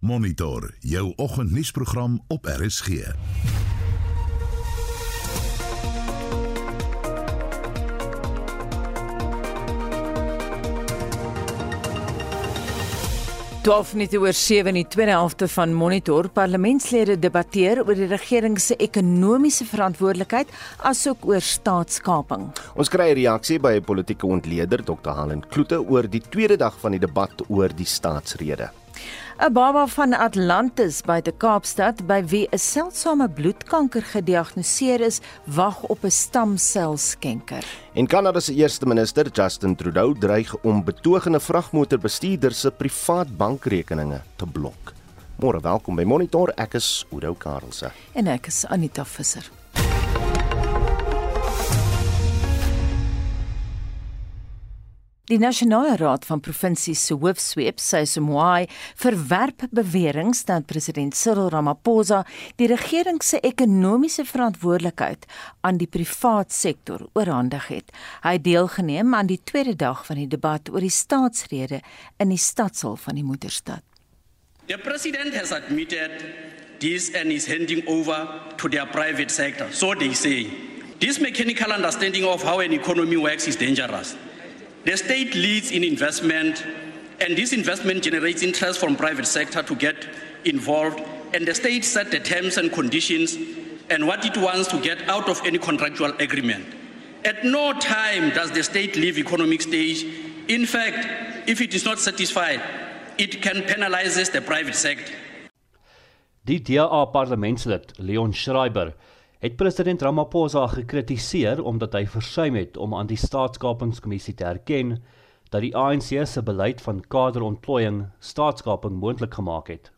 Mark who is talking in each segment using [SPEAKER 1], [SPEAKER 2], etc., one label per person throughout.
[SPEAKER 1] Monitor jou oggendnuusprogram op RSG.
[SPEAKER 2] 12 minute oor 7 in die tweede helfte van Monitor parlementslede debatteer oor die regering se ekonomiese verantwoordelikheid asook oor staatskaping.
[SPEAKER 3] Ons kry 'n reaksie by 'n politieke ontleder Dr. Helen Kloete oor die tweede dag van die debat oor die staatsrede.
[SPEAKER 2] 'n Baba van Atlantis by die Kaapstad by wie 'n seldsame bloedkanker gediagnoseer is, wag op 'n stamselskenker.
[SPEAKER 3] En Kanada se eerste minister, Justin Trudeau, dreig om betogende vragmotorbestuurders se privaat bankrekeninge te blok. Môre welkom by Monitor, ek is Oudo Karelse.
[SPEAKER 2] En ek is Anita Visser. Die Nasionale Raad van Provinsies se hoofsweep, Sesumwai, verwerp beweringe dat president Cyril Ramaphosa die regering se ekonomiese verantwoordelikheid aan die privaat sektor oorhandig het. Hy het deelgeneem aan die tweede dag van die debat oor die staatsrede in die stadsaal van die moederstad.
[SPEAKER 4] The president has admitted this and is handing over to their private sector. So they say. This mechanical understanding of how an economy works is dangerous. The state leads in investment, and this investment generates interest from private sector to get involved, and the state set the terms and conditions and what it wants to get out of any contractual agreement. At no time does the state leave economic stage. In fact, if it is not satisfied, it can penalize the private sector.
[SPEAKER 5] Die DA parlementslid Leon Schreiber het president Ramaphosa gekritiseer omdat hy versuim het om aan die staatskapingskommissie te erken dat die ANC se beleid van kaderontplooiing staatskaping moontlik gemaak het.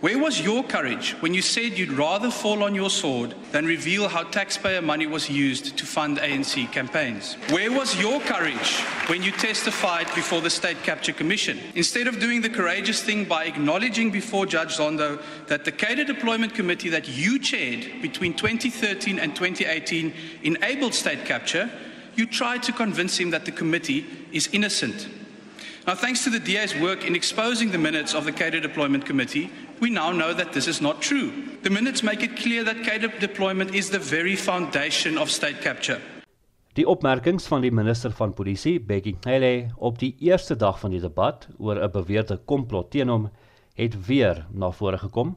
[SPEAKER 6] Where was your courage when you said you'd rather fall on your sword than reveal how taxpayer money was used to fund ANC campaigns? Where was your courage when you testified before the State Capture Commission? Instead of doing the courageous thing by acknowledging before Judge Zondo that the Cater Deployment Committee that you chaired between 2013 and 2018 enabled state capture, you tried to convince him that the committee is innocent. Now, thanks to the DA's work in exposing the minutes of the Cater Deployment Committee, we now know that this is not true. The minutes make it clear that Cater deployment is the very foundation of state capture.
[SPEAKER 5] Die opmerkings van die minister van polisie, Bekkie Cele, op die eerste dag van die debat oor 'n beweerde komplot teen hom, het weer na vore gekom.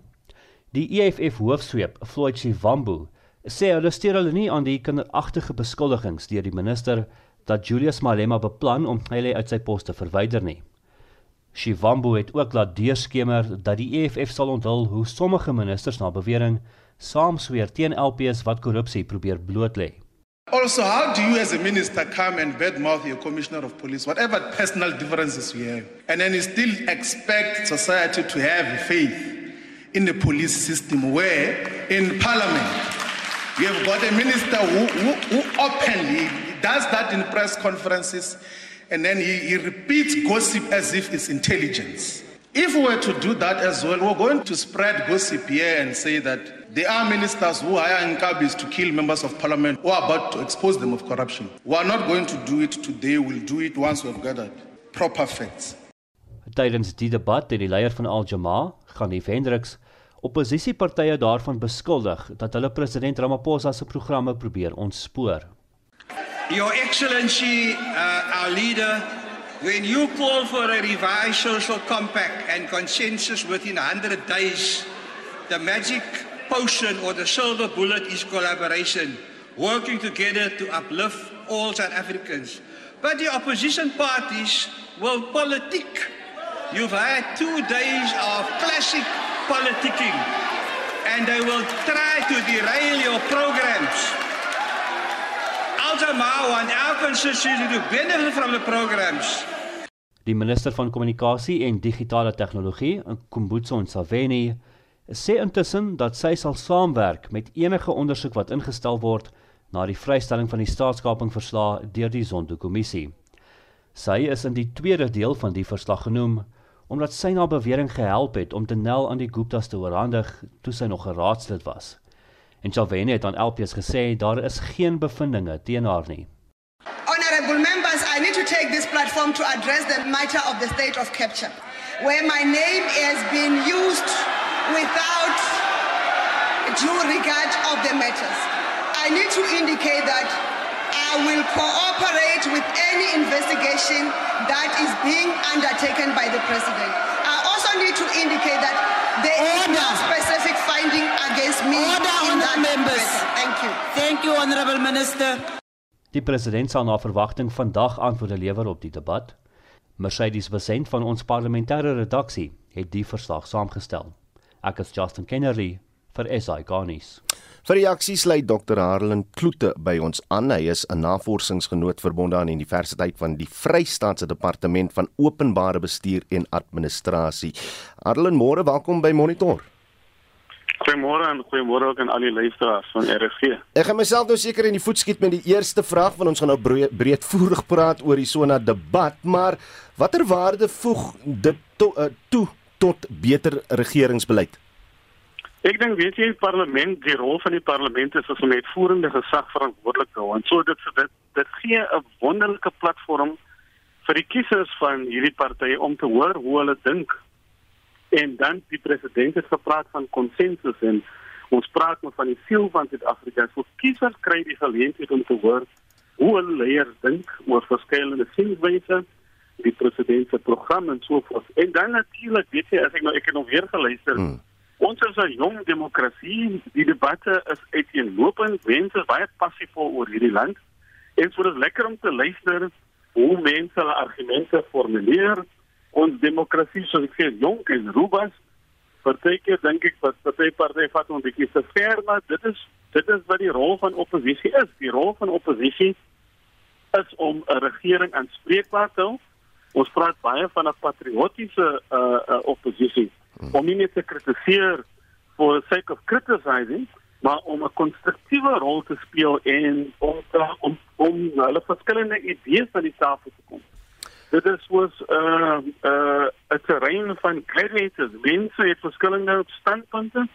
[SPEAKER 5] Die EFF hoofsweep, Floyd Shivambu, sê hulle steur hulle nie aan die kinderagtige beskuldigings deur die minister dat Julius Malema beplan om Cele uit sy pos te verwyder nie. Shivambu het ook laat deurskemer dat die EFF sal onthul hoe sommige ministers na bewering saamsweer teen LPs wat korrupsie probeer blootlê.
[SPEAKER 7] Also, how do you as a minister come and badmouth your commissioner of police, whatever personal differences we have, and then you still expect society to have faith in the police system where in parliament you have got a minister who, who, who openly does that in press conferences and then he, he repeats gossip as if it's intelligence. If we were to do that as well, we're going to spread gossip here and say that there are ministers who hire Nkabis to kill members of parliament who are about to expose them of corruption. We are not going to do it today, we'll do it once we've gathered proper facts.
[SPEAKER 5] Tydens die debat het die leier van Al-Jamaa, Ghanif Hendriks, oppositiepartye daarvan beskuldig dat hulle president Ramaphosa se programme probeer ontspoor.
[SPEAKER 8] Your Excellency, uh, our leader, when you call for a revised social compact and consensus within 100 days, the magic potion or the silver bullet is collaboration, working together to uplift all South Africans. But the opposition parties will politic. You've had two days of classic politicking, and they will try to derail your programs. Altamau and our constituency to benefit from the programs.
[SPEAKER 5] Die minister van kommunikasie en digitale tegnologie, Kumbutso Nsaveni, sê intussen dat sy sal saamwerk met enige ondersoek wat ingestel word na die vrystelling van die staatskaping verslag deur die Zondo-kommissie. Sy is in die tweede deel van die verslag genoem omdat sy na bewering gehelp het om Denel aan die Guptas te oorhandig toe sy nog 'n raadslid was en Chalveni het aan LPS gesê daar is geen bevindinge teen haar nie.
[SPEAKER 9] Honorable members, I need to take this platform to address the matter of the state of capture, where my name has been used without due regard of the matters. I need to indicate that I will cooperate with any investigation that is being undertaken by the president. I also need to indicate that there is no
[SPEAKER 10] Order.
[SPEAKER 9] specific finding against me
[SPEAKER 10] Order,
[SPEAKER 9] in that
[SPEAKER 10] honourable members.
[SPEAKER 9] matter. Thank you.
[SPEAKER 10] Thank you, Honourable Minister.
[SPEAKER 5] Die president sal na verwagting vandag antwoorde lewer op die debat. Mercedes Besent van ons parlementêre redaksie het die verslag saamgestel. Ek is Justin Kennedy vir SI Garnis.
[SPEAKER 3] Vir reaksies lei Dr. Harlan Kloete by ons aan. Hy is 'n navorsingsgenoot verbonde aan die Universiteit van die Vrystaatse Departement van Openbare Bestuur en Administrasie. Harlan, môre, welkom by Monitor.
[SPEAKER 11] Goeiemôre en goeiemôre ook aan al die luisteraars van RSG.
[SPEAKER 3] Ek gaan myself nou seker in die voet skiet met die eerste vraag want ons gaan nou breed, breedvoerig praat oor die sona debat, maar watter waarde voeg dit to, uh, toe tot beter regeringsbeleid?
[SPEAKER 11] Ek dink weet jy die parlement, die rol van die parlement is as 'n uitvoerende gesag verantwoordelik hou. En so dit dit dit gee 'n wonderlike platform vir die kiesers van hierdie partye om te hoor hoe hulle dink. En dan die president het gepraat van konsensus en ons praat nou van die siel van Suid-Afrika. So kiesers kry die geleentheid om te hoor hoe hulle leiers dink oor verskillende sienwyse, die president se program en so voort. En dan natuurlik, weet jy, as ek nou ek het nog weer geluister, hmm. Ons is 'n jong demokrasie. Die debatte is uiteenlopend. Mense is baie passievol oor hierdie land. En so is dit lekker om te luister hoe mense hulle argumente formuleer. Ons demokrasie, soos ek sê, jonk en robus. Partykeer dink ek dat party party vat ons bietjie te ver, maar dit is dit is wat die rol van oppositie is. Die rol van oppositie is om 'n regering aanspreekbaar te hou. Ons praat baie van 'n patriotiese uh, uh oppositie om nie net te kritiseer for the sake of criticizing, maar om 'n konstruktiewe rol te speel en om te, om om hulle verskillende idees aan die tafel te kom. Dit is soos 'n uh, 'n uh, 'n terrein van gladiators. Mense het verskillende standpunte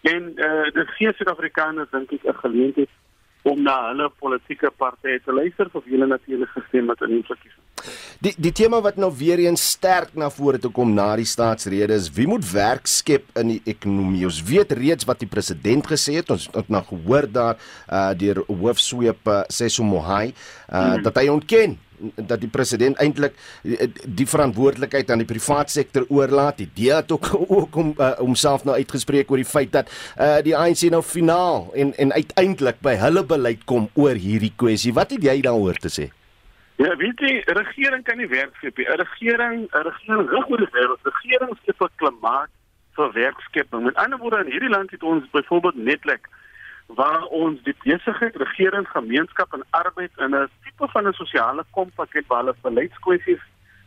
[SPEAKER 11] en uh, dit gee Suid-Afrikaners dink ek 'n geleentheid om na hulle politieke partye te luister of hulle natuurlik gestem het in die verkiesing.
[SPEAKER 3] Die die tema wat nou weer eens sterk na vore toe kom na die staatsrede is wie moet werk skep in die ekonomie. Ons weet reeds wat die president gesê het. Ons het nou gehoor daar uh deur hoofsweep uh, Seso Mohai uh mm. dat hy ontken dat die president eintlik die verantwoordelikheid aan die privaat sektor oorlaat. Die DA het ook ook om uh, homself nou uitgespreek oor die feit dat uh die ANC nou finaal en en uiteindelik by hulle beleid kom oor hierdie kwessie. Wat het jy daaroor te sê?
[SPEAKER 11] Ja, weet jy, regering kan nie werk skep nie. 'n Regering, 'n regering rig oor die wêreld. Regering skep 'n klimaat vir werkskepping. Met ander woorde, in hierdie land het ons byvoorbeeld Netlek waar ons die besigheid, regering, gemeenskap en arbeid in 'n tipe van 'n sosiale kompak het waar hulle beleidskwessies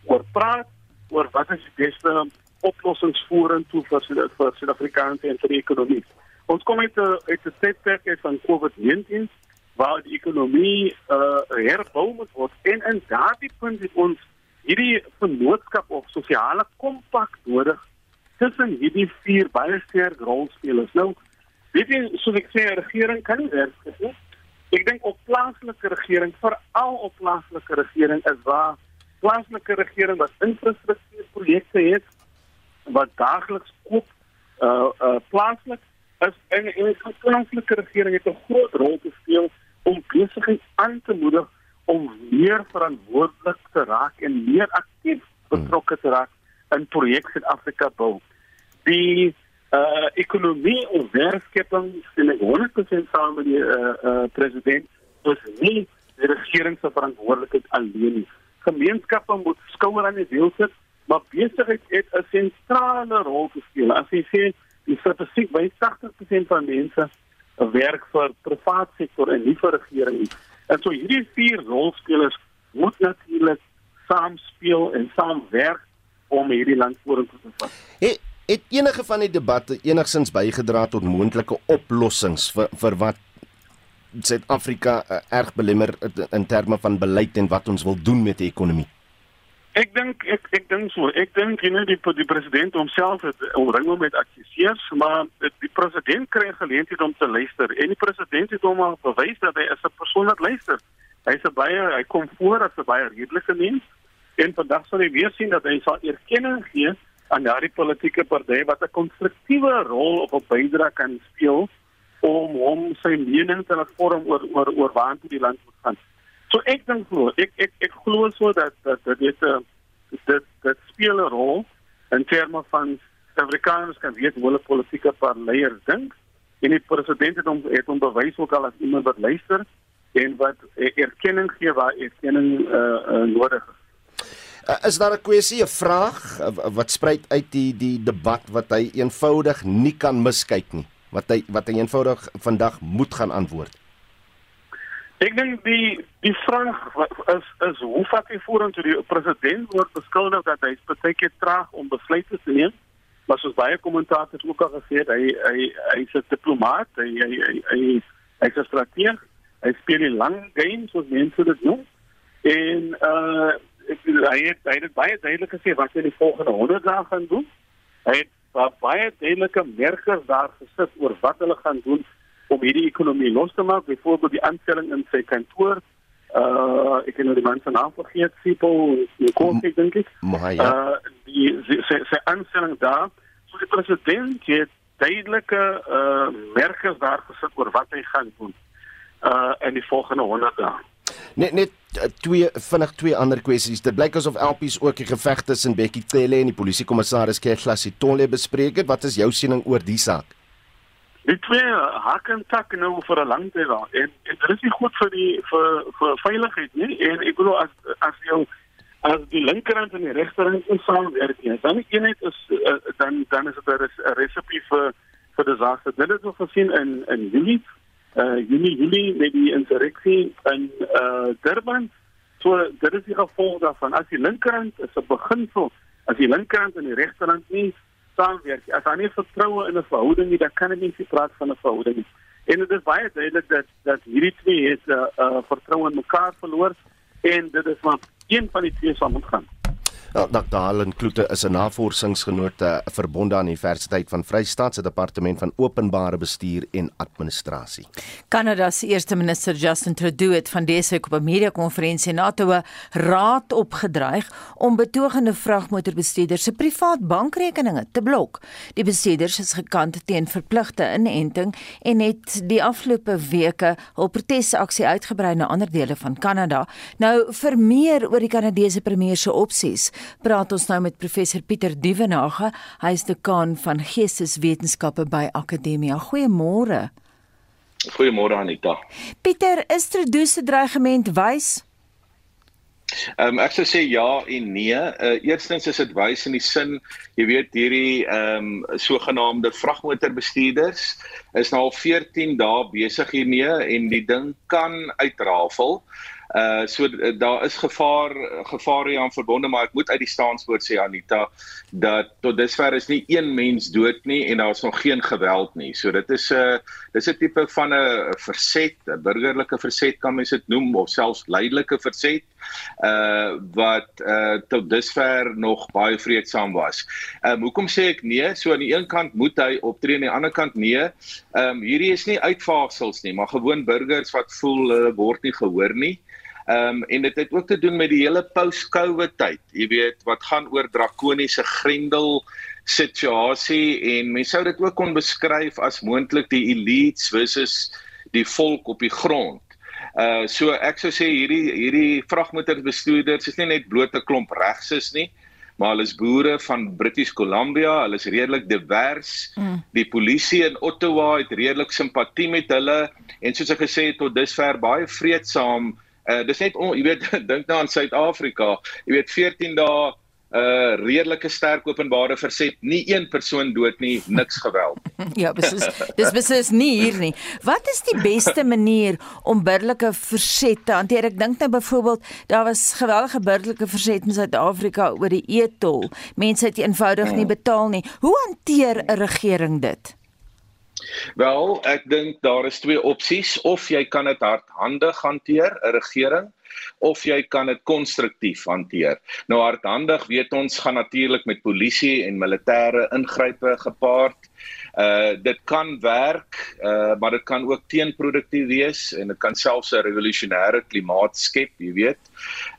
[SPEAKER 11] oor praat oor wat is die beste oplossings vorentoe vir vir Suid-Afrikaanse en vir die ekonomie. Ons kom uit 'n uit 'n tydperk van COVID-19 waar die ekonomie uh, herbou moet word en in daardie punt het ons hierdie vennootskap of sosiale kompak nodig tussen hierdie vier baie sterk rolspelers. Nou, weet jy, soos ek sê, 'n regering kan nie werk nie. Ek dink op plaaslike regering, veral op plaaslike regering is waar plaaslike regering wat infrastruktuurprojekte het wat daagliks koop uh uh plaaslik is en en die plaaslike regering het 'n groot rol te speel om besigheid aan te moedig om meer verantwoordelik te raak en meer aktief betrokke te raak in projekte Suid-Afrika bou. Die uh ekonomie en werkskepping sien ek 100% saam met die uh uh president is nie die regering se verantwoordelikheid alleen nie. Gemeenskappe moet skouer aan die wiel sit, maar besigheid het 'n sentrale rol te speel. As jy sê die statistiek wys 80% van mense werk vir privaat sektor en nie vir regering nie. En so hierdie vier rolspelers moet natuurlik saam speel en saamwerk om hierdie land vorentoe te vat.
[SPEAKER 3] Het, het enige van die debatte enigsins bygedra tot moontlike oplossings vir vir wat Suid-Afrika uh, erg belemmer in terme van beleid en wat ons wil doen met die ekonomie?
[SPEAKER 11] Ek dink ek ek dink so. Ek dink jy net die die president homself het omring met aksesseurs, maar die president kry geleentheid om te luister en die president het hom al bewys dat hy is 'n persoon wat luister. Hy is baie hy kom voor as 'n baie redelike mens en vandag sal hy weer sien dat hy sal erkenning gee aan daardie politieke party wat 'n konstruktiewe rol op 'n bydrae kan speel om hom sy mening te laat vorm oor oor oor waartoe die land moet gaan. So ek dink glo, ek ek ek glo so dat dat dit uh, dit dit speel 'n rol in terme van Suid-Afrikaners kan weet hoe hulle politieke parleiers dink en die president het hom het hom bewys ook al as iemand wat luister en wat erkenning gee waar erkenning uh, uh, nodig is.
[SPEAKER 3] Uh, is daar 'n kwessie, 'n vraag uh, wat spruit uit die die debat wat hy eenvoudig nie kan miskyk nie, wat hy wat hy eenvoudig vandag moet gaan antwoord?
[SPEAKER 11] Ek dink die die vraag is is hoe vat hy vorentoe die president word beskuldig dat hy baie keer traag om besluite te neem. Maar soos baie kommentators ook al gesê het, hy hy hy's 'n diplomaat, hy hy hy hy hy's 'n strateeg. Hy speel die lang game soos mense dit noem. En uh ek hy het hy het baie duidelik gesê wat hy die volgende 100 dae gaan doen. Hy het baie duidelike merkers daar gesit oor wat hulle gaan doen om hierdie ekonomie los te maak, byvoorbeeld die aanstelling in sy kantoor. Uh ek het nou die man se naam vergeet, Sipo, Kofi dink ek.
[SPEAKER 3] Maar ja.
[SPEAKER 11] Uh die sy sy aanstelling daar, so die president het duidelike uh merkers daar gesit oor wat hy gaan doen uh in die volgende 100 dae.
[SPEAKER 3] Net net twee vinnig twee ander kwessies. Dit blyk asof LPs ook die geveg tussen Bekkie Cele en die polisiekommissaris Kehla Sitole bespreek het. Wat is jou siening oor die saak?
[SPEAKER 11] Die twee hak en tak nou vir 'n lang tyd daar. En, en dit is nie goed vir die vir vir veiligheid nie. En ek glo as as jy as die linkerhand en die regterhand saamwerk, ja, dan die eenheid is uh, dan dan is dit 'n resepie vir vir disaster. Dit is nog gesien in in Julie uh Junie Julie met die insurreksie in uh Durban. So dit is die gevolg daarvan as die linkerhand is 'n beginsel, as die linkerhand en die regterhand nie saamwerk, as daar nie vertroue in 'n verhouding nie, dan kan jy nie praat van 'n verhouding nie. En dit is baie duidelik dat dat hierdie twee het 'n uh, uh, vertroue in mekaar verloor en dit is maar een van die twee sal moet gaan.
[SPEAKER 3] Nou, Dr. Helen Kloete is 'n navorsingsgenote verbonde aan die Universiteit van Vryheid se Departement van Openbare Bestuur en Administrasie.
[SPEAKER 2] Kanada se eerste minister Justin Trudeau het van dese week op 'n media-konferensie na toe raad opgedreig om betogende vragmotorbestuurders se privaat bankrekeninge te blok. Die bestuurders is gekant teen verpligte inenting en het die afgelope weke hul protesaksie uitgebrei na ander dele van Kanada. Nou vir meer oor die Kanadese premier se opsies praat ons nou met professor Pieter Dievenage. Hy is dekaan van Geesteswetenskappe by Akademia. Goeiemôre.
[SPEAKER 12] Goeiemôre Anita.
[SPEAKER 2] Pieter, is Trudeau se dreigement wys?
[SPEAKER 12] Ehm um, ek sou sê ja en nee. Uh, eerstens is dit wys in die sin, jy weet hierdie ehm um, sogenaamde vragmotorbestuurders is nou al 14 dae besig hiermee en die ding kan uitrafel. Uh so uh, daar is gevaar gevaar hier aan verbonde maar ek moet uit die staanspoort sê Anita dat tot dusver is nie een mens dood nie en daar is nog geen geweld nie. So dit is 'n uh, dis 'n tipe van 'n verset, 'n burgerlike verset kan mens dit noem of selfs leidelike verset uh wat uh tot dusver nog baie vreedsaam was. Ehm um, hoekom sê ek nee? So aan die een kant moet hy optree en aan die ander kant nee. Ehm um, hierdie is nie uitvaagsels nie, maar gewoon burgers wat voel hulle uh, word nie gehoor nie. Ehm um, en dit het ook te doen met die hele post-COVID tyd. Jy weet wat gaan oor drakoniese grendel situasie en mense sou dit ook kon beskryf as moontlik die elites versus die volk op die grond. Uh so ek sou sê hierdie hierdie vragmotorbestuurders is nie net blote klomp regses nie, maar hulle is boere van British Columbia, hulle is redelik divers. Mm. Die polisie in Ottawa het redelik simpatie met hulle en soos ek gesê het tot dusver baie vreedsaam Uh dis net on, jy weet dink nou aan Suid-Afrika. Jy weet 14 dae uh redelike sterk openbare verset, nie een persoon dood nie, niks geweld.
[SPEAKER 2] ja, beslis. Dis beslis nie hier nie. Wat is die beste manier om burgerlike verset te hanteer? Ek dink nou byvoorbeeld daar was geweldige burgerlike verset in Suid-Afrika oor die e-tol. Mense het eenvoudig nie betaal nie. Hoe hanteer 'n regering dit?
[SPEAKER 12] Wel, ek dink daar is twee opsies of jy kan dit hardhandig hanteer, 'n regering, of jy kan dit konstruktief hanteer. Nou hardhandig weet ons gaan natuurlik met polisie en militêre ingrype gepaard. Uh dit kan werk, uh maar dit kan ook teenproduktief wees en dit kan selfs 'n revolusionêre klimaat skep, jy weet.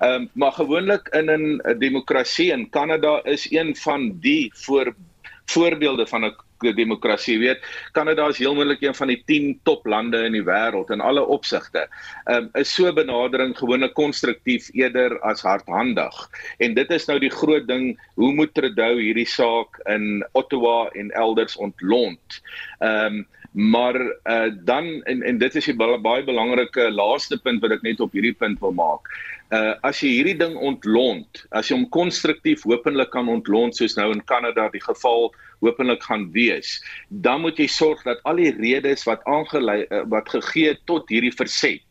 [SPEAKER 12] Ehm um, maar gewoonlik in 'n demokrasie in Kanada is een van die voor voorbeelde van 'n demokrasie weet Kanada is heel moontlik een van die 10 toplande in die wêreld in alle opsigte. Um, is so benadering gewoonlik konstruktief eerder as hardhandig. En dit is nou die groot ding, hoe moet Trudeau hierdie saak in Ottawa en elders ontlont? Um, maar uh, dan en en dit is die baie belangrike laaste punt wat ek net op hierdie punt wil maak. Uh as jy hierdie ding ontlont, as jy hom konstruktief hopelik kan ontlont soos nou in Kanada die geval hopelik gaan wees, dan moet jy sorg dat al die redes wat aangelei uh, wat gegee tot hierdie verset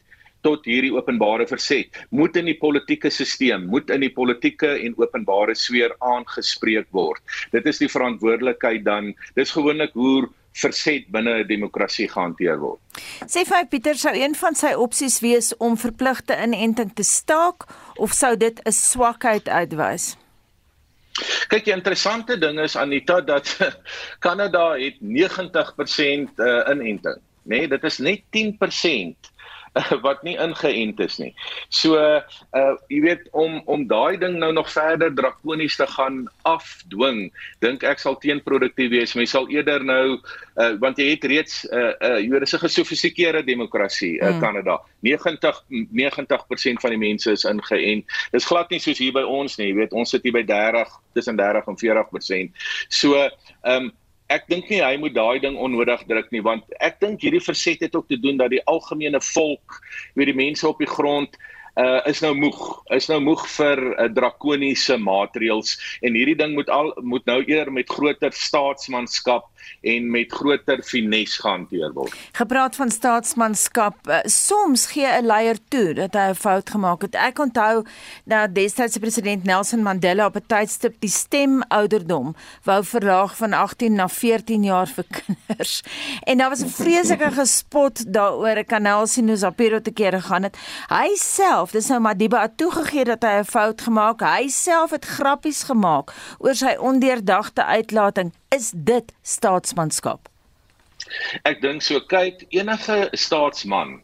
[SPEAKER 12] tot hierdie openbare verset moet in die politieke stelsel moet in die politieke en openbare sfeer aangespreek word. Dit is die verantwoordelikheid dan dis gewoonlik hoe verset binne 'n demokrasie gehanteer word.
[SPEAKER 2] Sê vir Pieter sou een van sy opsies wees om verpligte inenting te staak of sou dit 'n swakheid uitwys?
[SPEAKER 12] Kyk, die interessante ding is Anita dat Kanada het 90% uh, inenting, nê? Nee, dit is net 10% wat nie ingeënt is nie. So uh jy weet om om daai ding nou nog verder drakonies te gaan afdwing, dink ek sal teenproduktief wees. Mens sal eerder nou uh want jy het reeds uh uh jy weet dis 'n gesofistikeerde demokrasie uh mm. Kanada. 90 90% van die mense is ingeënt. Dis glad nie soos hier by ons nie. Jy weet ons sit hier by 30 tussen 30 en 40%. So ehm um, ek dink nie hy moet daai ding onnodig druk nie want ek dink hierdie verset het ook te doen dat die algemene volk, weet die mense op die grond uh is nou moeg. Is nou moeg vir uh, drakoniese maatreëls en hierdie ding moet al moet nou eerder met groter staatsmanskap en met groter finesse gehanteer word.
[SPEAKER 2] Gepraat van staatsmanskap, uh, soms gee 'n leier toe dat hy 'n fout gemaak het. Ek onthou dat destydse president Nelson Mandela op 'n tydstip die stemouderdom wou verlaag van 18 na 14 jaar vir kinders. En daar was 'n vreeslike gespot daaroor 'n kanaal sien hoe Zapiro te kere gaan het. Hy self self, dis nou Madiba het toegegee dat hy 'n fout gemaak. Hy self het grappies gemaak oor sy ondeurdagte uitlating. Is dit staatsmanskap?
[SPEAKER 12] Ek dink so kyk enige staatsman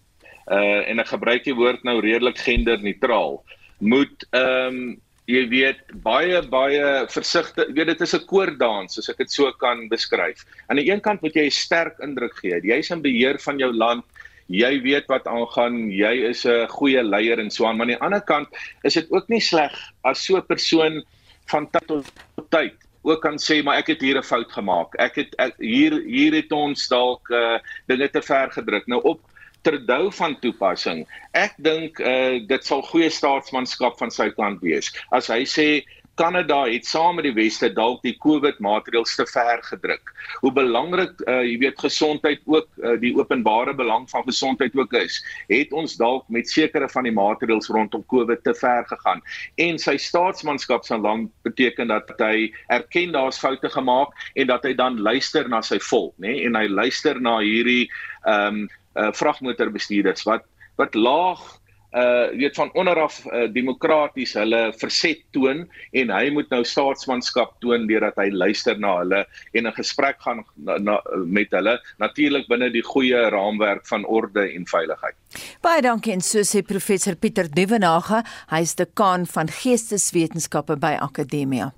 [SPEAKER 12] uh en ek gebruik die woord nou redelik genderneutraal moet ehm um, jy weet baie baie versigtig weet dit is 'n koordans as ek dit so kan beskryf. Aan die een kant moet jy 'n sterk indruk gee. Jy's in beheer van jou land jy weet wat aangaan, jy is 'n goeie leier en so aan, maar aan die ander kant is dit ook nie sleg as so 'n persoon van tyd tot tyd ook kan sê maar ek het hier 'n fout gemaak. Ek het ek, hier hier het ons dalk uh, dinge te ver gedruk. Nou op terdou van toepassing. Ek dink uh, dit sal goeie staatsmanskap van sy kant wees. As hy sê Kanada het saam met die weste dalk die COVID maatreëls te ver gedruk. Hoe belangrik uh, jy weet gesondheid ook uh, die openbare belang van gesondheid ook is, het ons dalk met sekere van die maatreëls rondom COVID te ver gegaan. En sy staatsmanskap sal dan beteken dat hy erken daar's foute gemaak en dat hy dan luister na sy volk, nê, nee? en hy luister na hierdie ehm um, uh, vragmotorbestuurders wat wat laag uh weet van onderaf uh, demokraties hulle verset toon en hy moet nou staatsmanskap toon deurdat hy luister na hulle en 'n gesprek gaan na, na, met hulle natuurlik binne die goeie raamwerk van orde en veiligheid.
[SPEAKER 2] Baie dankie en so sê professor Pieter Duvenage, hy is dekaan van geesteswetenskappe by Akademia.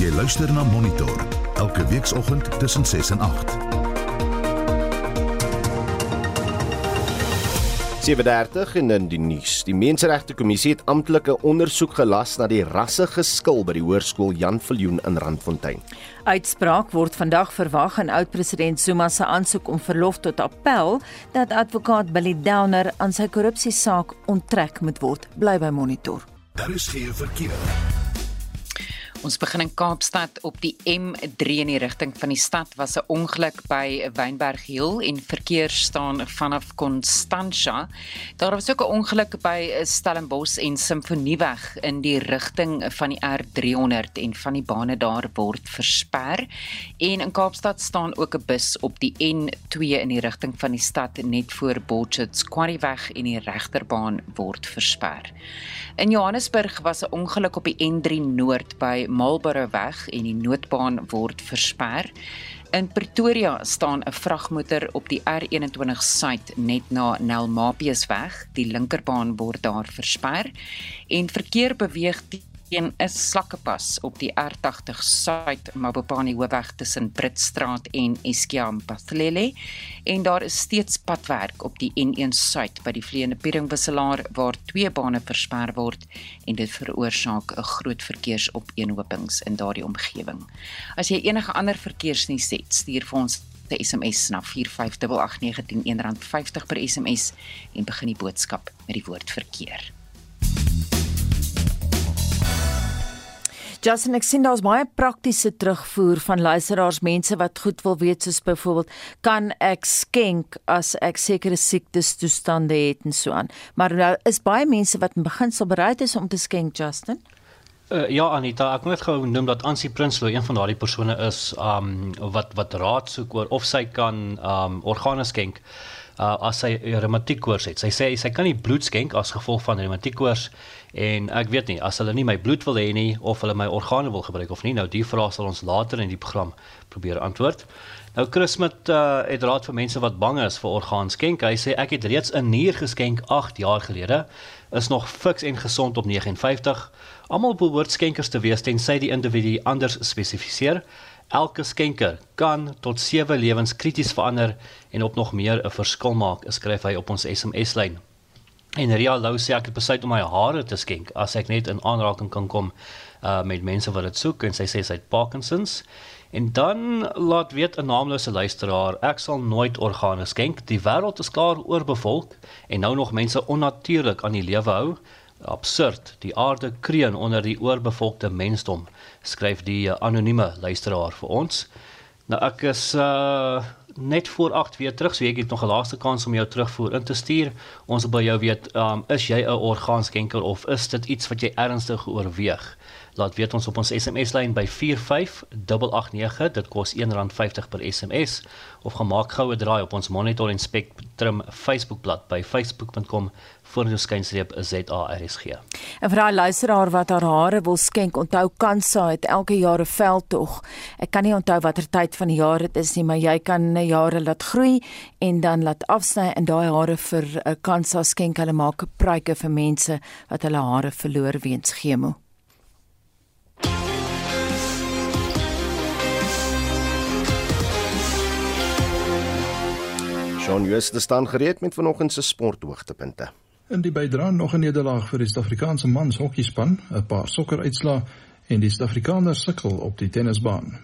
[SPEAKER 1] Jy luister na Monitor elke weekoggend tussen 6 en 8.
[SPEAKER 3] 7:30 en in die nuus. Die Menseregte Kommissie het amptelike ondersoek gelas na die rassegeskil by die hoërskool Jan Viljoen in Randfontein.
[SPEAKER 2] Uitspraak word vandag verwag in oud-president Zuma se aansoek om verlof tot appel dat advokaat Billy Downer aan sy korrupsiesaak onttrek moet word. Bly by Monitor.
[SPEAKER 1] Daar is geen verkeer.
[SPEAKER 13] Ons begin in Kaapstad op die M3 in die rigting van die stad was 'n ongeluk by Wynberg Hill en verkeer staan vanaf Constantia. Daar was ook 'n ongeluk by Stellenbosch en Simfonieweg in die rigting van die R300 en van die bane daar word versper. En in Kaapstad staan ook 'n bus op die N2 in die rigting van die stad net voor Botchet's Quarryweg en die regterbaan word versper. In Johannesburg was 'n ongeluk op die N3 Noord by Marlborough weg en die noodbaan word versper. In Pretoria staan 'n vragmotor op die R21 suid net na Nelmapius weg. Die linkerbaan word daar versper en verkeer beweeg teen 'n slakkepas op die R80 Suid Mabopane hoofweg tussen Britstraat en Eskiam Pathlele en daar is steeds padwerk op die N1 Suid by die vleiende Pieringwisselaar waar twee bane versper word en dit veroorsaak 'n groot verkeersopeenhopings in daardie omgewing. As jy enige ander verkeersnuus het, stuur vir ons 'n SMS na 4588910 R50 per SMS en begin die boodskap met die woord verkeer.
[SPEAKER 2] Justin, ek sien daar's baie praktiese terugvoer van luisteraars, mense wat goed wil weet soos byvoorbeeld, kan ek skenk as ek sekere siektes toestande het en so aan. Maar daar nou is baie mense wat in beginsel bereid is om te skenk, Justin.
[SPEAKER 5] Uh, ja Anita, ek moet gou noem dat Ansie Prinsloo een van daardie persone is um wat wat raad soek oor of sy kan um organe skenk uh, as sy reumatiek koors het. Sy sê sy kan nie bloed skenk as gevolg van reumatiek koors En ek weet nie as hulle nie my bloed wil hê nie of hulle my organe wil gebruik of nie. Nou die vrae sal ons later in die program probeer antwoord. Nou Chris met uh, het raad vir mense wat bang is vir orgaanskenk. Hy sê ek het reeds 'n nier geskenk 8 jaar gelede. Is nog fiks en gesond op 59. Almal behoort skenkers te wees tensy die individu anders spesifiseer. Elke skenker kan tot 7 lewens krities verander en op nog meer 'n verskil maak, skryf hy op ons SMS-lyn. En Ria Lou sê ek het besluit om my hare te skenk as ek net in aanraking kan kom uh met mense wat dit soek en sy sê sy het Parkinsons. En dan laat weet 'n naamlose luisteraar, ek sal nooit organe skenk. Die wêreld is klaar oorbevolk en nou nog mense onnatuurlik aan die lewe hou. Absurd. Die aarde kreun onder die oorbevolkte mensdom, skryf die uh, anonieme luisteraar vir ons. Nou ek is uh net voor 8 weer terug, so ek het nog 'n laaste kans om jou terugvoer in te stuur. Ons wil by jou weet, um, is jy 'n orgaanskenker of is dit iets wat jy ernstig oorweeg? Laat weet ons op ons SMS lyn by 45889. Dit kos R1.50 per SMS of gemaak goue draai op ons Monitor en Spectrum Facebookblad by facebook.com voorskynstreep ZARSG.
[SPEAKER 2] En vir daai luisteraar wat haar hare wil skenk, onthou Kansa het elke jaar 'n veldtog. Ek kan nie onthou watter tyd van die jaar dit is nie, maar jy kan 'n jare laat groei en dan laat afsny en daai hare vir 'n uh, Kansa skenk. Hulle maak 'n pryke vir mense wat hulle hare verloor weens chemo.
[SPEAKER 3] Shaun Jooste staan gereed met vanoggend se sporthoogtepunte.
[SPEAKER 14] In die bydra nog 'n nederlaag vir die Suid-Afrikaanse mans hokkiespan, 'n paar sokkeruitslae en die Suid-Afrikaners sukkel op die tennisbaan.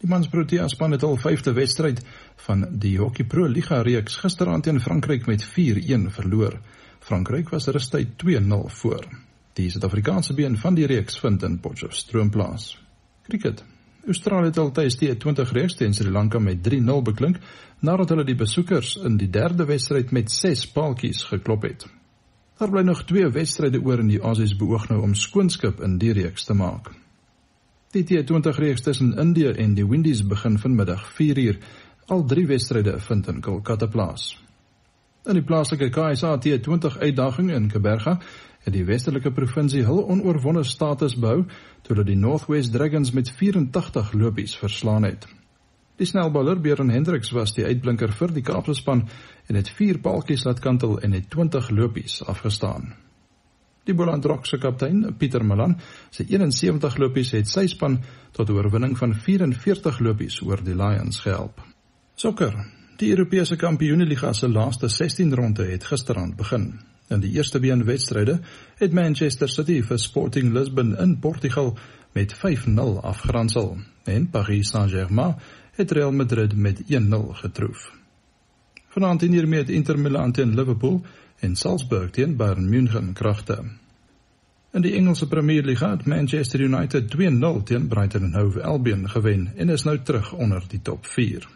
[SPEAKER 14] Die mans Protea span het al 5de wedstryd van die Hockey Pro Liga reeks gisteraand teen Frankryk met 4-1 verloor. Frankryk was rustig 2-0 voor. Die Suid-Afrikaanse been van die reeks vind in Potchefstroom plaas. Cricket. Australië het al tuis die 20 reeks teen Sri Lanka met 3-0 beklink nadat hulle die besoekers in die derde wedstryd met 6 paaltjies geklop het. Daar bly nog twee wedstryde oor in die Aussies beoog nou om skoonskip in die reeks te maak. Die T20 reeks tussen Indië en die Windies begin vanmiddag 4uur. Al drie wedstryde vind in Kolkata plaas. In die plaaslike KSA T20 uitdaging in Kaberga het die Weselike provinsie hul onoorwonde status behou toe hulle die Northwest Dragons met 84 lopies verslaan het. Die snelbouler Björn Hendriks was die uitblinker vir die Kaapse span en het 4 paaltjies laat kantel en het 20 lopies afgestaan. Die Boland Rock se kaptein, Pieter Malan, se 71 lopies het sy span tot 'n oorwinning van 44 lopies oor die Lions gehelp. Sokker. Die Europese Kampioenligga se laaste 16 ronde het gisteraand begin. In die eerste been wedstryde het Manchester City vir Sporting Lisbon in Portugal met 5-0 afgeronsel en Paris Saint-Germain het Real Madrid met 1-0 getroof. Vanaand in hiermee het Inter Milan teen Liverpool en Salzburg teen Bayern München kragte. In die Engelse Premier League het Manchester United 2-0 teen Brighton and Hove Albion gewen en is nou terug onder die top 4.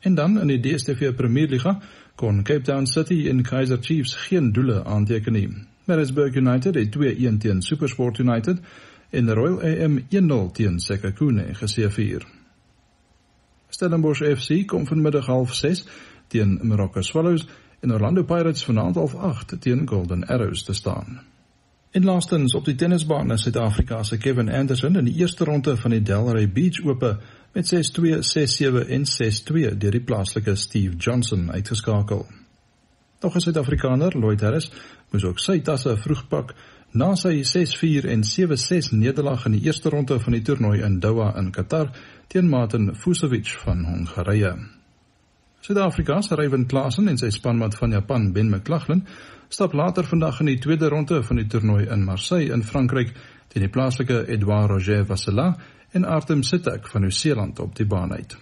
[SPEAKER 14] En dan in die DStv Premier League kon Cape Town City en Kaizer Chiefs geen doele aanteken nie. Maritzburg United het 2-1 teen SuperSport United en Royal AM 1-0 teen Sekhukhune geseëvier. Stellenbosch FC kom vanmiddag 06:30 teen Marokko Swallows en Orlando Pirates vanaand 08:30 teen Golden Arrows te staan. En laastens op die tennisbaan is Suid-Afrika se Kevin Anderson in die eerste ronde van die Delray Beach Ope met 6-2, 6-7 en 6-2 deur die plaaslike Steve Johnson uitgeskakel. Nog 'n Suid-Afrikaner, Lloyd Harris, moes ook sy tasse vroeg pak Na sy 6-4 en 7-6 nederlaag in die eerste ronde van die toernooi in Doha in Qatar teen Martin Fucsovic van Hongarye. Suid-Afrika se Ryan Klassen en sy spanmaat van Japan Ben McLaughlin stap later vandag in die tweede ronde van die toernooi in Marseille in Frankryk teen die plaaslike Edouard Roger Vassela en Artem Sitek van Nieu-Seeland op die baan uit.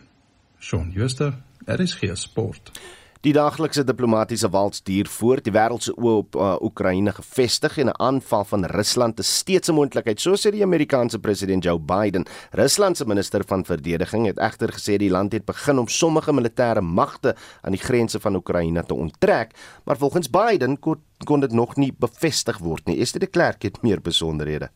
[SPEAKER 14] Shaun Schuster, RSG Sport.
[SPEAKER 3] Die daaglikse diplomatisiese wals duur voort. Die wêreld se oë op uh, Oekraïne gefestig en 'n aanval van Rusland is steeds 'n moontlikheid, so sê die Amerikaanse president Joe Biden. Rusland se minister van verdediging het egter gesê die land het begin om sommige militêre magte aan die grense van Oekraïne te onttrek, maar volgens Biden kon, kon dit nog nie bevestig word nie. Esther de Klerk het meer besonderhede.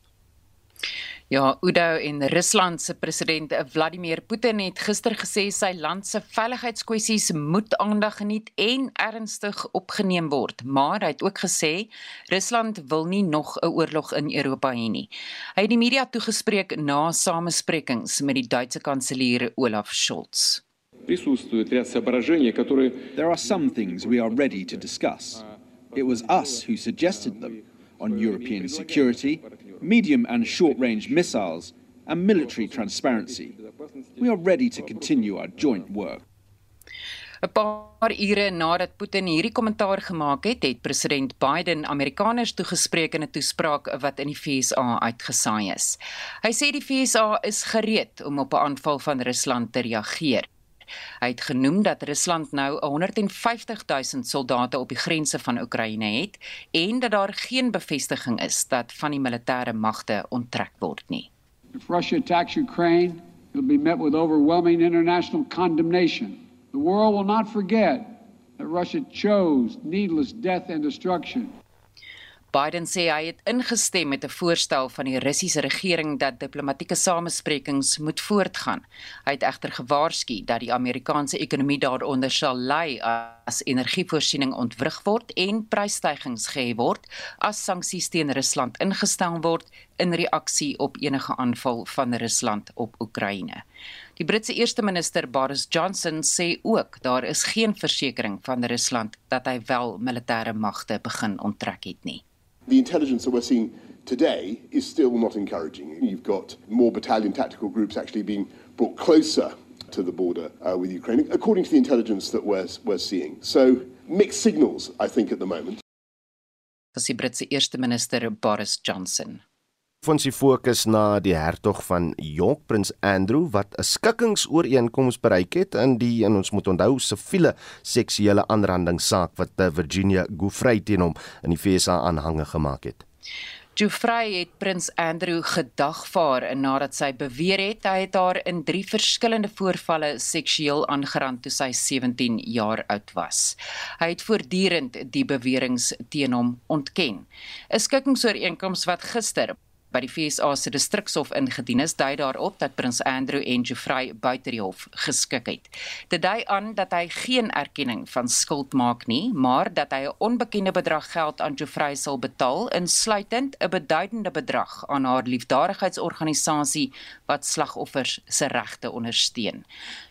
[SPEAKER 13] Ja, Udo en Rusland se president Vladimir Putin het gister gesê sy land se veiligheidskwessies moet aandag geniet en ernstig opgeneem word, maar hy het ook gesê Rusland wil nie nog 'n oorlog in Europa hê nie. Hy het die media toegespreek na samesprekings met die Duitse kanselier Olaf Scholz.
[SPEAKER 15] There are some things we are ready to discuss. It was us who suggested them on European security medium and short range missiles, and military transparency. We are ready to continue our joint work.
[SPEAKER 13] 'n Paar ure nadat Putin hierdie kommentaar gemaak het, het president Biden Amerikaners toegespreek in 'n toespraak wat in die FSA uitgesaai is. Hy sê die FSA is gereed om op 'n aanval van Rusland te reageer. Hy het genoem dat Rusland nou 150 000 soldate op die grense van Oekraïne het en dat daar geen bevestiging is dat van die militêre magte onttrek word nie.
[SPEAKER 16] If Russia attacks Ukraine, it'll be met with overwhelming international condemnation. The world will not forget that Russia chose needless death and destruction.
[SPEAKER 13] Biden sê hy het ingestem met 'n voorstel van die Russiese regering dat diplomatieke samesprekings moet voortgaan. Hy het egter gewaarsku dat die Amerikaanse ekonomie daaronder sal ly as energievoorsiening ontwrig word en prysstygings gehê word as sanksies teen Rusland ingestel word in reaksie op enige aanval van Rusland op Oekraïne. Die Britse eerste minister Boris Johnson sê ook daar is geen versekering van Rusland dat hy wel militêre magte begin onttrek het nie.
[SPEAKER 17] The intelligence that we're seeing today is still not encouraging. You've got more battalion tactical groups actually being brought closer to the border uh, with Ukraine, according to the intelligence that we're, we're seeing. So, mixed signals, I think, at the moment.
[SPEAKER 13] Dis die Britse eerste minister Boris Johnson.
[SPEAKER 3] Ons die fokus na die hertog van York, Prins Andrew wat 'n skikkingsooreenkoms bereik het in die en ons moet onthou siviele seksuele aanrandingssaak wat eh, Virginia Giuffre teen hom in die FSA aanhange gemaak het.
[SPEAKER 13] Giuffre het Prins Andrew gedagvaar nadat sy beweer het hy het haar in drie verskillende voorvalle seksueel aangerand toe sy 17 jaar oud was. Hy het voortdurend die beweringe teen hom ontken. 'n Skikkingsooreenkoms wat gister by die FSA se distrikshof ingedien is, dui daarop dat prins Andrew en Geoffrey buite die hof geskik het. Dit dui aan dat hy geen erkenning van skuld maak nie, maar dat hy 'n onbekende bedrag geld aan Geoffrey sal betaal, insluitend 'n beduidende bedrag aan haar liefdadigheidsorganisasie wat slagoffers se regte ondersteun.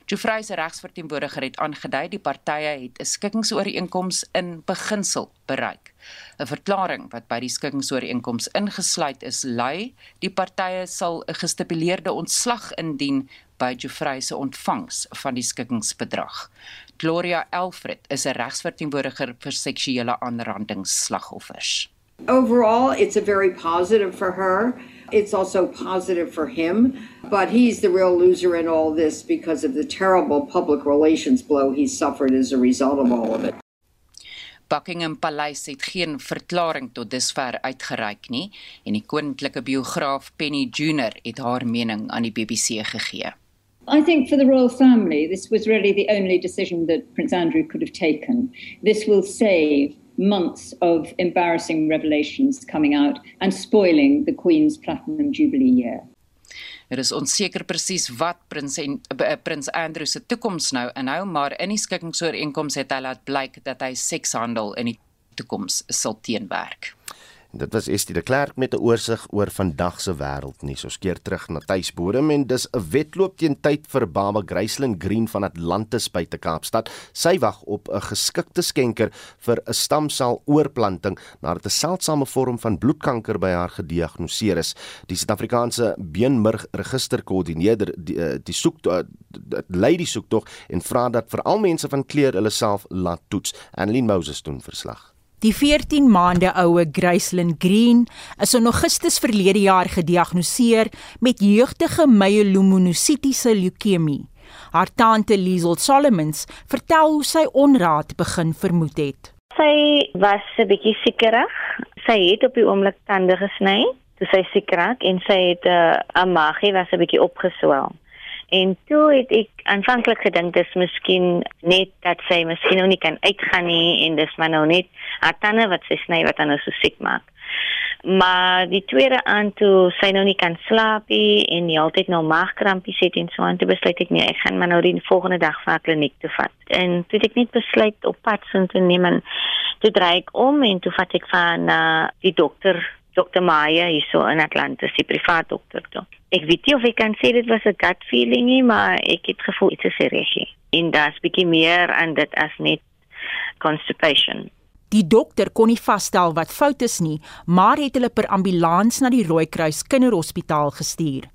[SPEAKER 13] Geoffrey se regsverteenwoordiger het aangedui die partye het 'n skikkingsooreenkoms in beginsel bereik. 'n Verklaring wat by die skikkingsooreenkoms ingesluit is, lui die partye sal 'n gestipuleerde ontslag indien by Geoffrey se ontvangs van die skikkingsbedrag. Gloria Alfred is 'n regsverteenwoordiger vir seksuele aanrandingsslagoffers.
[SPEAKER 18] Overall, it's a very positive for her. It's also positive for him, but he's the real loser in all this because of the terrible public relations blow he suffered as a result of all of it.
[SPEAKER 13] Buckingham Paleis het geen verklaring tot dusver uitgereik nie en die koninklike biograaf Penny Junior het haar mening aan die BBC gegee.
[SPEAKER 19] I think for the royal family, this was really the only decision that Prince Andrew could have taken. This will save months of embarrassing revelations coming out and spoiling the Queen's Platinum Jubilee year.
[SPEAKER 13] Dit is onseker presies wat prins en uh, prins Andrew se toekoms nou inhou, maar in die skikkingsooreenkoms het hy laat blyk dat hy sekshandel in die toekoms sal teenwerk.
[SPEAKER 3] Dit was Estie de Klerk met 'n oorsig oor vandag se wêreldnuus. Ons keer terug na tuisbodem en dis 'n wedloop teen tyd vir Baba Graceland Green van Atlantis by te Kaapstad. Sy wag op 'n geskikte skenker vir 'n stamsel oorplanting nadat 'n seldsame vorm van bloedkanker by haar gediagnoseer is. Die Suid-Afrikaanse Beenmurg Registerkoördineerder die, eh, die soek eh, lei die soektog en vra dat veral mense van kleur hulle self laat toets. Annelien Moses doen verslag.
[SPEAKER 20] Die 14 maande oue Gracelyn Green is in Augustus verlede jaar gediagnoseer met jeugtige myelomonositiese leukemie. Haar tante Liesel Solomons vertel hoe sy onraad begin vermoed het.
[SPEAKER 21] Sy was 'n bietjie siekerig. Sy het op die oomblik tande gesny, toe sy siek raak en sy het 'n uh, 'n magie was 'n bietjie opgeswel. En toe het ek aanvanklik gedink dis miskien net dat sy miskien nou nie kan uitgaan nie en dis maar nou net haar tande wat sy sny wat haar nou so siek maak. Maar die tweede aand toe sy nou nie kan slaap nie en nie altyd nou maagkrampies het en so aan toe besluit ek nee, ek gaan maar nou die volgende dag vir kliniek toe vat. En toe het ek net besluit op pad so te neem en toe draai ek om en toe vat ek van uh, die dokter Dr. Maya hierso in Atlanta, die privaat dokter toe. Ek weet nie of ek kan sê dit was 'n gut feeling nie, maar ek het gevoel iets is reg. En daar's bietjie meer aan dit as net constipation.
[SPEAKER 20] Die dokter kon nie vasstel wat fout is nie, maar het hulle per ambulans na die Rooikruis Kinderhospitaal gestuur.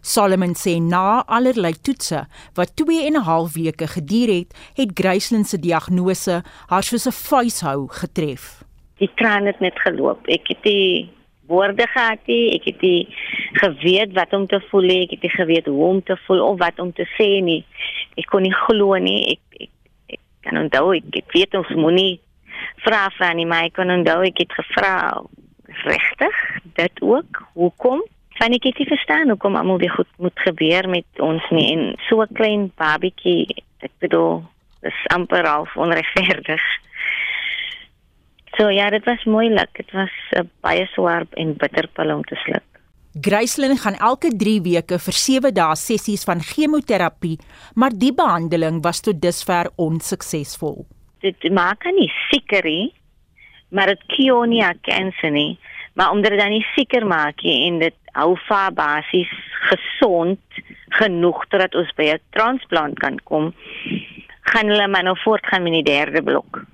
[SPEAKER 20] Solomon sê na allerlei toetse wat 2 en 'n half weke geduur het, het Gracelyn se diagnose haar soos 'n vuishou getref.
[SPEAKER 21] Die traan het net geloop. Ek het die woorde gehad nie. Ek het nie geweet wat om te voel nie. Ek het nie geweet hoe om te voel of wat om te sê nie. Ek kon nie glo nie. Ek ek, ek kan onthou ek, ek weet ons moenie vra vra nie, maar ek kon onthou ek het gevra regtig dit ook. Hoekom? Want ek het nie verstaan hoekom almal weer goed moet gebeur met ons nie en so 'n klein babietjie, ek bedoel, dis amper half onregverdig. So ja, dit was moeilik. Dit was 'n uh, baie swaar en bitter pil om te sluk.
[SPEAKER 20] Gracelyn gaan elke 3 weke vir 7 dae sessies van chemoterapie, maar die behandeling was tot dusver onsuksesvol.
[SPEAKER 21] Dit maak nie seker nie, maar dit kio nie kanker nie, maar omdat dit dan nie seker maak nie en dit hou va basies gesond genoeg dat ons by 'n transplant kan kom, gaan hulle maar nou voortgaan met die derde blok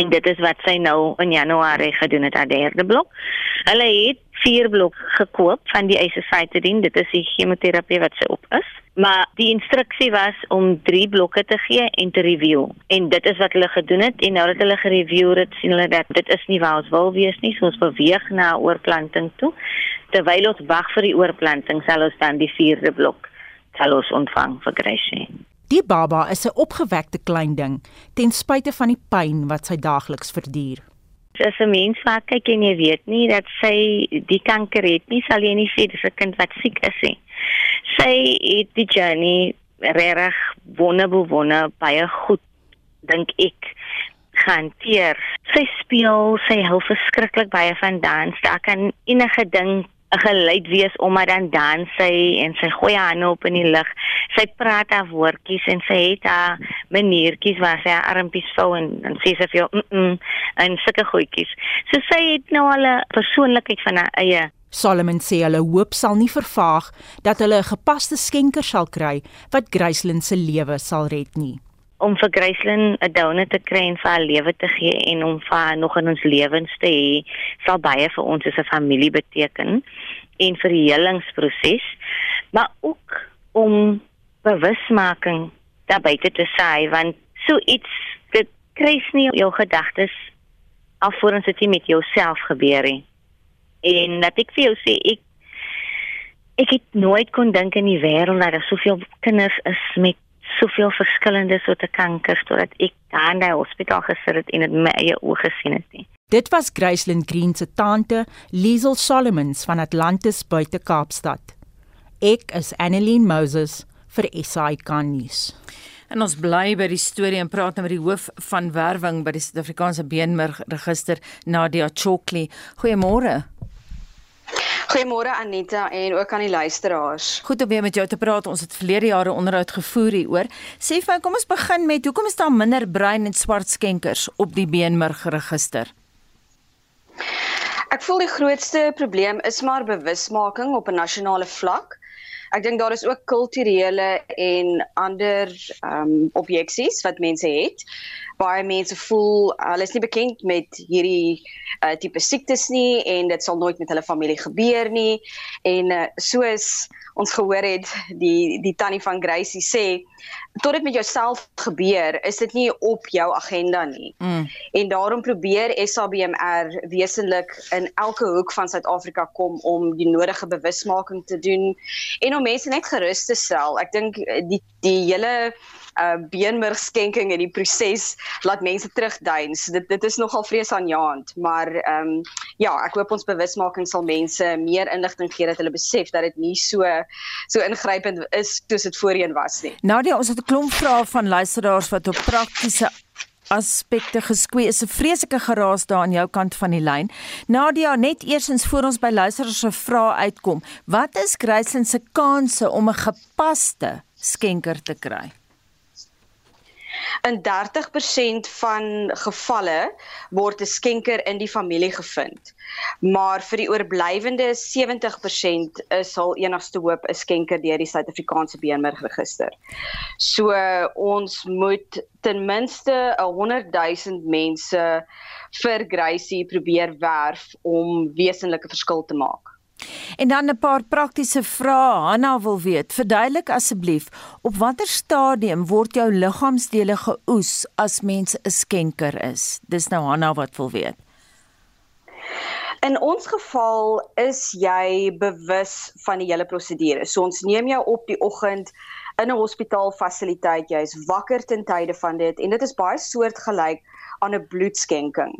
[SPEAKER 21] en dit is wat sy nou in Januarie gedoen het aan die derde blok. Hulle het vier blok gekoop van die isositidine, dit is die chemoterapie wat sy op is. Maar die instruksie was om 3 blokke te gee en te review. En dit is wat hulle gedoen het en nou dat hulle gereview het, sien hulle dat dit is nie waar ons wil wees nie, so ons beweeg na oorplanting toe. Terwyl ons wag vir die oorplanting, sal ons dan die 4de blok sal ons ontvang vir Gracie.
[SPEAKER 20] Die baba is 'n opgewekte klein ding ten spyte van die pyn wat sy daagliks verduur.
[SPEAKER 21] As 'n mens vaak kyk en jy weet nie dat sy die kanker het nie, sal jy nie sê dis 'n kind wat siek is nie. Sy het die journey reg wonderbewonde baie goed dink ek hanteer. Sy speel, sy hou verskriklik baie van dans. Daar kan enige ding 'n geluid wees omdat dan dans sy en sy gooi haar hande op in die lug. Sy praat haar woordjies en sy het haar maniertjies waar sy haar armpies vou en dan sê sy vir mm, -mm en sulke goedjies. So sy het nou al 'n persoonlikheid van haar eie.
[SPEAKER 20] Solomon sê hulle hoop sal nie vervaag dat hulle 'n gepaste skenker sal kry wat Gracelyn se lewe sal red nie
[SPEAKER 21] om vir Gracelyn 'n donor te kry en vir haar lewe te gee en om vir haar nog in ons lewens te hê, sal baie vir ons as 'n familie beteken en vir die helingsproses, maar ook om bewusmaking daar buite te sê want so iets dit kry nie jou gedagtes alvorens dit met jouself gebeur nie. En dat ek vir jou sê ek ek het nooit kon dink in die wêreld dat daar soveel kinders is met soveel verskillende soorte kankers totdat ek daar in die hospitaal gesit het en dit my eie oë gesien het nie.
[SPEAKER 20] Dit was Gracelyn Green se tante, Liesel Solomons van Atlantis buite Kaapstad. Ek is Annelien Moses vir SAK nuus.
[SPEAKER 2] En ons bly by die storie en praat nou met die hoof van werwing by die Suid-Afrikaanse Beenmerg Register, Nadia Chokli. Goeiemôre.
[SPEAKER 22] Goeiemôre Anita en ook aan die luisteraars.
[SPEAKER 2] Goed om weer met jou te praat. Ons het verlede jare onderhoud gevoer hieroor. Sê vir my, kom ons begin met hoekom is daar minder bruin en swart skenkers op die beenmerg register?
[SPEAKER 22] Ek voel die grootste probleem is maar bewusmaking op 'n nasionale vlak. Ek dink daar is ook kulturele en ander ehm um, objeksies wat mense het. Baie mense voel hulle is nie bekend met hierdie uh, tipe siektes nie en dit sal nooit met hulle familie gebeur nie. En uh, soos ons gehoor het die die tannie van Gracie sê tot dit met jouself gebeur is dit nie op jou agenda nie. Mm. En daarom probeer SABMR wesentlik in elke hoek van Suid-Afrika kom om die nodige bewusmaking te doen en om mense net gerus te stel. Ek dink die die hele uh beenmergskenking en die proses laat mense terugduins. Dit dit is nogal vreesaanjaend, maar ehm um, ja, ek hoop ons bewusmaking sal mense meer inligting gee dat hulle besef dat dit nie so so ingrypend is soos dit voorheen was nie.
[SPEAKER 2] Nadia, ons het 'n klomp vrae van luisteraars wat op praktiese aspekte geskwee is 'n vreeslike geraas daar aan jou kant van die lyn. Nadia, net eersins voor ons by luisteraars se vrae uitkom, wat is Graceland se kanse om 'n gepaste skenker te kry?
[SPEAKER 22] In 30% van gevalle word 'n skenker in die familie gevind. Maar vir die oorblywende 70% is al enigste hoop 'n skenker deur die Suid-Afrikaanse beenmergregister. So ons moet ten minste 100 000 mense vir Gracie probeer werf om wesenlike verskil te maak.
[SPEAKER 2] En dan 'n paar praktiese vrae. Hanna wil weet, verduidelik asseblief, op watter stadium word jou liggaamsdele geoes as mens 'n skenker is? Dis nou Hanna wat wil weet.
[SPEAKER 22] In ons geval is jy bewus van die hele prosedure. So ons neem jou op die oggend in 'n hospitaalfasiliteit. Jy is wakker ten tye van dit en dit is baie soortgelyk aan 'n bloedskenking.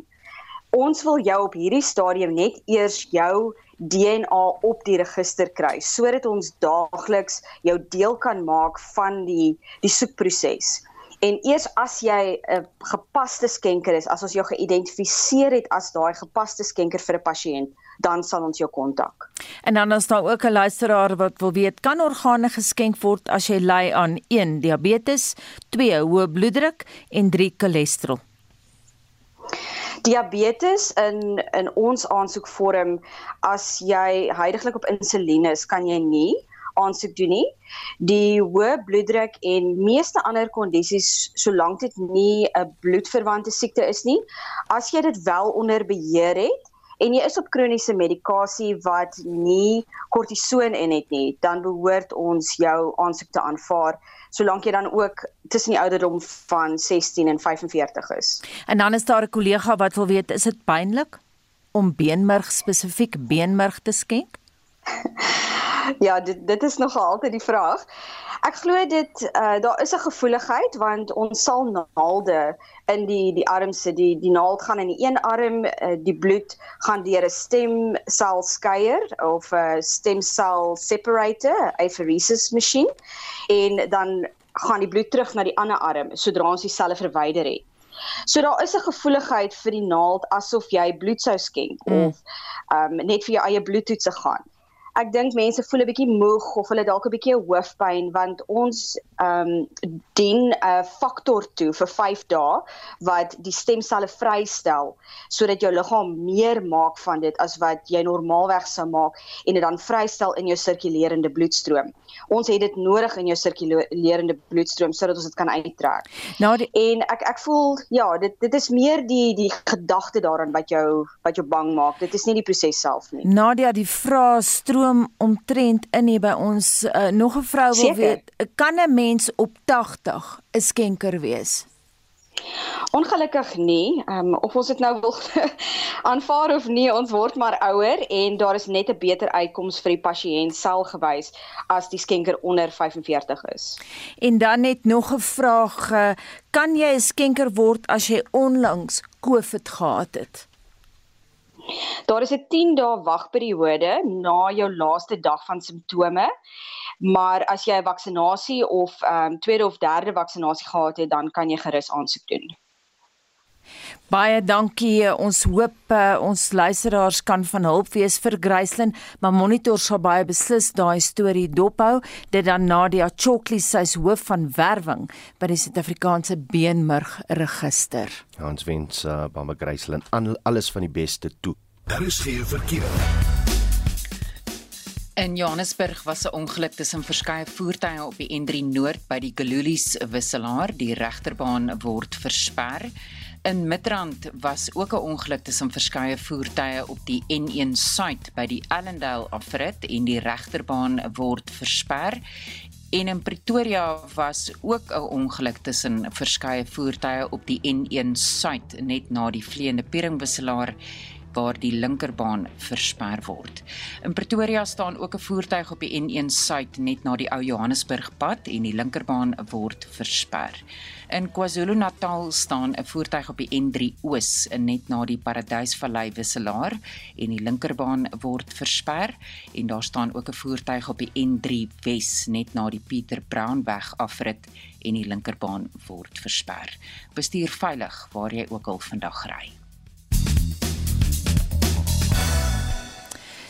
[SPEAKER 22] Ons wil jou op hierdie stadium net eers jou DNA op die register kry sodat ons daagliks jou deel kan maak van die die soekproses. En eers as jy 'n gepaste skenker is, as ons jou geïdentifiseer het as daai gepaste skenker vir 'n pasiënt, dan sal ons jou kontak.
[SPEAKER 2] En dan is daar ook 'n luisteraar wat wil weet, kan organe geskenk word as jy ly aan 1 diabetes, 2 hoë bloeddruk en 3 cholesterol?
[SPEAKER 22] Diabetes in in ons aansoekvorm as jy heidaglik op insulien is, kan jy nie aansoek doen nie. Die hoë bloeddruk en meeste ander kondisies solank dit nie 'n bloedverwante siekte is nie, as jy dit wel onder beheer het en jy is op kroniese medikasie wat nie kortison in het nie, dan behoort ons jou aansoek te aanvaar solank jy dan ook tussen die ouderdom van 16 en 45 is.
[SPEAKER 2] En dan is daar 'n kollega wat wil weet, is dit pynlik om beenmerg spesifiek beenmerg te skenk?
[SPEAKER 22] ja, dit dit is nog altyd die vraag. Ek glo dit uh, daar is 'n gevoeligheid want ons sal naalde in die die arm sit die die naald gaan in die een arm uh, die bloed gaan deur 'n stemsel skeier of 'n stemsel separator apheresis masjien en dan gaan die bloed terug na die ander arm sodra ons die selle verwyder het. So daar is 'n gevoeligheid vir die naald asof jy bloed sou skenk mm. of um, net vir jou eie bloedtoetse gaan ek dink mense voel 'n bietjie moeg of hulle dalk 'n bietjie hoofpyn want ons ehm um, dien 'n uh, faktor toe vir 5 dae wat die stemselle vrystel sodat jou liggaam meer maak van dit as wat jy normaalweg sou maak en dit dan vrystel in jou sirkulerende bloedstroom. Ons het dit nodig in jou sirkulerende bloedstroom sodat ons dit kan uittrek. Nou die, en ek ek voel ja, dit dit is meer die die gedagte daaraan wat jou wat jou bang maak. Dit is nie die proses self nie.
[SPEAKER 2] Nadia, die vrae stroom omtrent in hier by ons uh, nog 'n vrou wil Zeker. weet, kan 'n mens op 80 'n skenker wees?
[SPEAKER 22] Ongelukkig nie. Ehm um, of ons dit nou wil aanvaar of nie, ons word maar ouer en daar is net 'n beter uitkoms vir die pasiënt selfgewys as die skenker onder 45 is.
[SPEAKER 2] En dan net nog 'n vraag, eh, kan jy 'n skenker word as jy onlangs COVID gehad het?
[SPEAKER 22] Daar is 'n 10 dae wagperiode na jou laaste dag van simptome maar as jy 'n vaksinasie of ehm um, tweede of derde vaksinasie gehad het, dan kan jy gerus aansoek doen.
[SPEAKER 2] Baie dankie. Ons hoop uh, ons luisteraars kan van hulp wees vir Graceland, maar Monitor sal baie beslis daai storie dophou. Dit dan Nadia Chokli sy's hoof van werwing by die Suid-Afrikaanse Beenmurg Register.
[SPEAKER 3] Ja, ons wens uh, Bamba Graceland alles van die beste toe
[SPEAKER 1] Daar is geen verkeer.
[SPEAKER 13] In Johannesburg was 'n ongeluk tussen verskeie voertuie op die N3 Noord by die Gululies wisselaar. Die regterbaan word versper. In Midrand was ook 'n ongeluk tussen verskeie voertuie op die N1 Suid by die Allendale afrit en die regterbaan word versper. En in Pretoria was ook 'n ongeluk tussen verskeie voertuie op die N1 Suid net na die vleiende pieringwisselaar waar die linkerbaan versper word. In Pretoria staan ook 'n voertuig op die N1 Suid net na die ou Johannesburgpad en die linkerbaan word versper. In KwaZulu-Natal staan 'n voertuig op die N3 Oos net na die Paradysvallei wisselaar en die linkerbaan word versper en daar staan ook 'n voertuig op die N3 Wes net na die Pieter Brown weg afrit en die linkerbaan word versper. Bestuur veilig waar jy ook al vandag ry.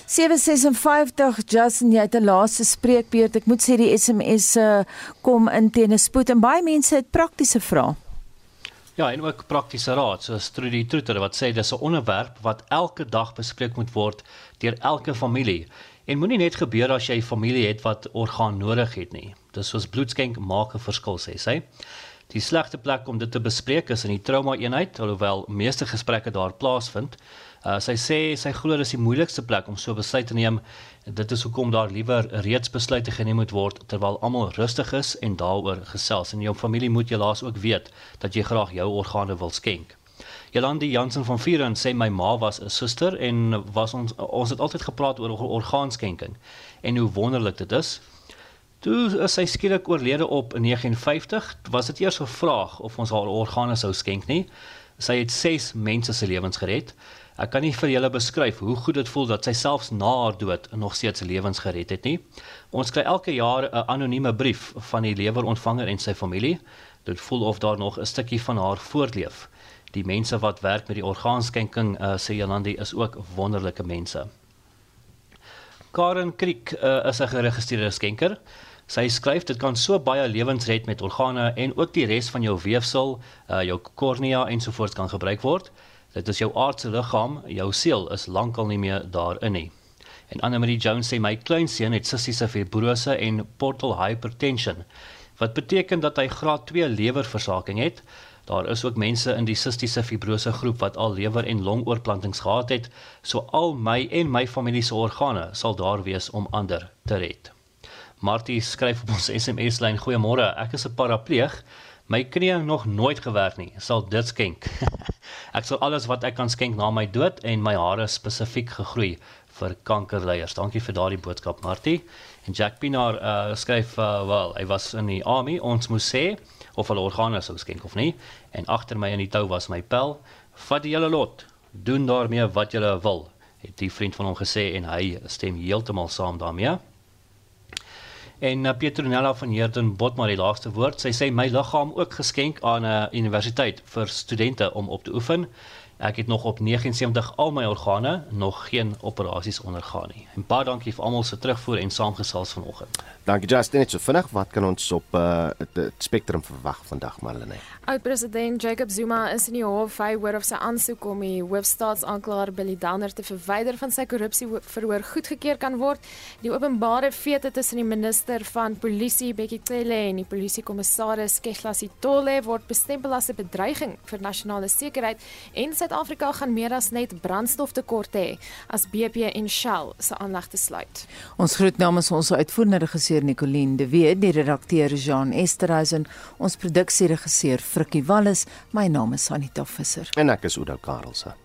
[SPEAKER 2] 756 Justin jy het 'n laaste spreekbeurt. Ek moet sê die SMS uh, kom in teen 'n spoed en baie mense het praktiese vrae.
[SPEAKER 5] Ja, en ook praktiese raad, soos Trudy Troeter wat sê dis 'n onderwerp wat elke dag bespreek moet word deur elke familie. En moenie net gebeur as jy familie het wat orgaan nodig het nie. Dis soos bloedskenk maak 'n verskil sê sy. Die slegste plek om dit te bespreek is in die trauma eenheid, alhoewel meeste gesprekke daar plaasvind. Uh, sy sê sy glo dis die moeilikste plek om so besluit te neem. Dit is hoekom daar liewer reeds besluite geneem moet word terwyl almal rustig is en daaroor gesels. En jou familie moet jelaas ook weet dat jy graag jou organe wil skenk. Jolande Jansen van Vieren sê my ma was 'n suster en was ons ons het altyd gepraat oor orgaanskenking en hoe wonderlik dit is. Toe is sy skielik oorlede op 59, was dit eers gevraag of ons haar organe sou skenk nie. Sy het 6 mense se lewens gered. Ek kan nie vir julle beskryf hoe goed dit voel dat sy selfs na haar dood nog steeds lewens gered het nie. Ons kry elke jaar 'n anonieme brief van die lewerontvanger en sy familie. Dit voel of daar nog 'n stukkie van haar voortleef. Die mense wat werk met die orgaanskenking, uh, sê Janandi, is ook wonderlike mense. Karen Kriek uh, is 'n geregistreerde skenker. Sy skryf dit kan so baie lewens red met organe en ook die res van jou weefsel, uh, jou kornea ensovoorts kan gebruik word. Dit is jou aardse liggaam, jou siel is lankal nie meer daarin nie. En Anne-Marie Jones sê my kleinseun het sistiese fibrose en portal hypertension wat beteken dat hy graad 2 lewerversaking het. Daar is ook mense in die sistiese fibrose groep wat al lewer en longoorplantings gehad het, so al my en my familie se organe sal daar wees om ander te red. Martie skryf op ons SMS-lyn: "Goeiemôre, ek is 'n parapleeg. My knie nog nooit gewerk nie. Sal dit skenk. ek sal alles wat ek kan skenk na my dood en my hare spesifiek gegroei vir kankerleiers. Dankie vir daardie boodskap, Martie. En Jack Pinaar uh, skryf uh, wel, hy was in die army. Ons moes sê of hulle organe sou skenk of nie. En agter my in die tou was my pel. Vat die hele lot. Doen daarmee wat jy wil, het die vriend van hom gesê en hy stem heeltemal saam daarmee. En uh, Petronella van Heerden bot maar die laaste woord. Sy sê my liggaam ook geskenk aan 'n uh, universiteit vir studente om op te oefen. Ek het nog op 79 al my organe nog geen operasies ondergaan nie. En baie dankie vir almal se terugvoer en saamgesels vanoggend.
[SPEAKER 3] Dankie Justin, net so vinnig, wat kan ons op uh die spektrum verwag vandag Marlene?
[SPEAKER 23] Oud-president Jacob Zuma is in die hof hy hoor of sy aansoek om die hoofstaatsaanklaer Billy Downer te verwyder van sy korrupsie verhoor goedgekeur kan word. Die openbare feite tussen die minister van polisie Bekkie Cele en die polisiekommissaris Kehla Sitole word bestempel as 'n bedreiging vir nasionale sekuriteit en Suid-Afrika gaan meer as net brandstoftekort hê as BP en Shell se aanleg te sluit.
[SPEAKER 2] Ons groet namens ons uitvoerende regisseur Nicoline de Wet, die redakteur Jean Esterhuizen, ons produksieregisseur Frikkie Wallis, my naam is Anita Visser
[SPEAKER 3] en ek is Oudo Karelse.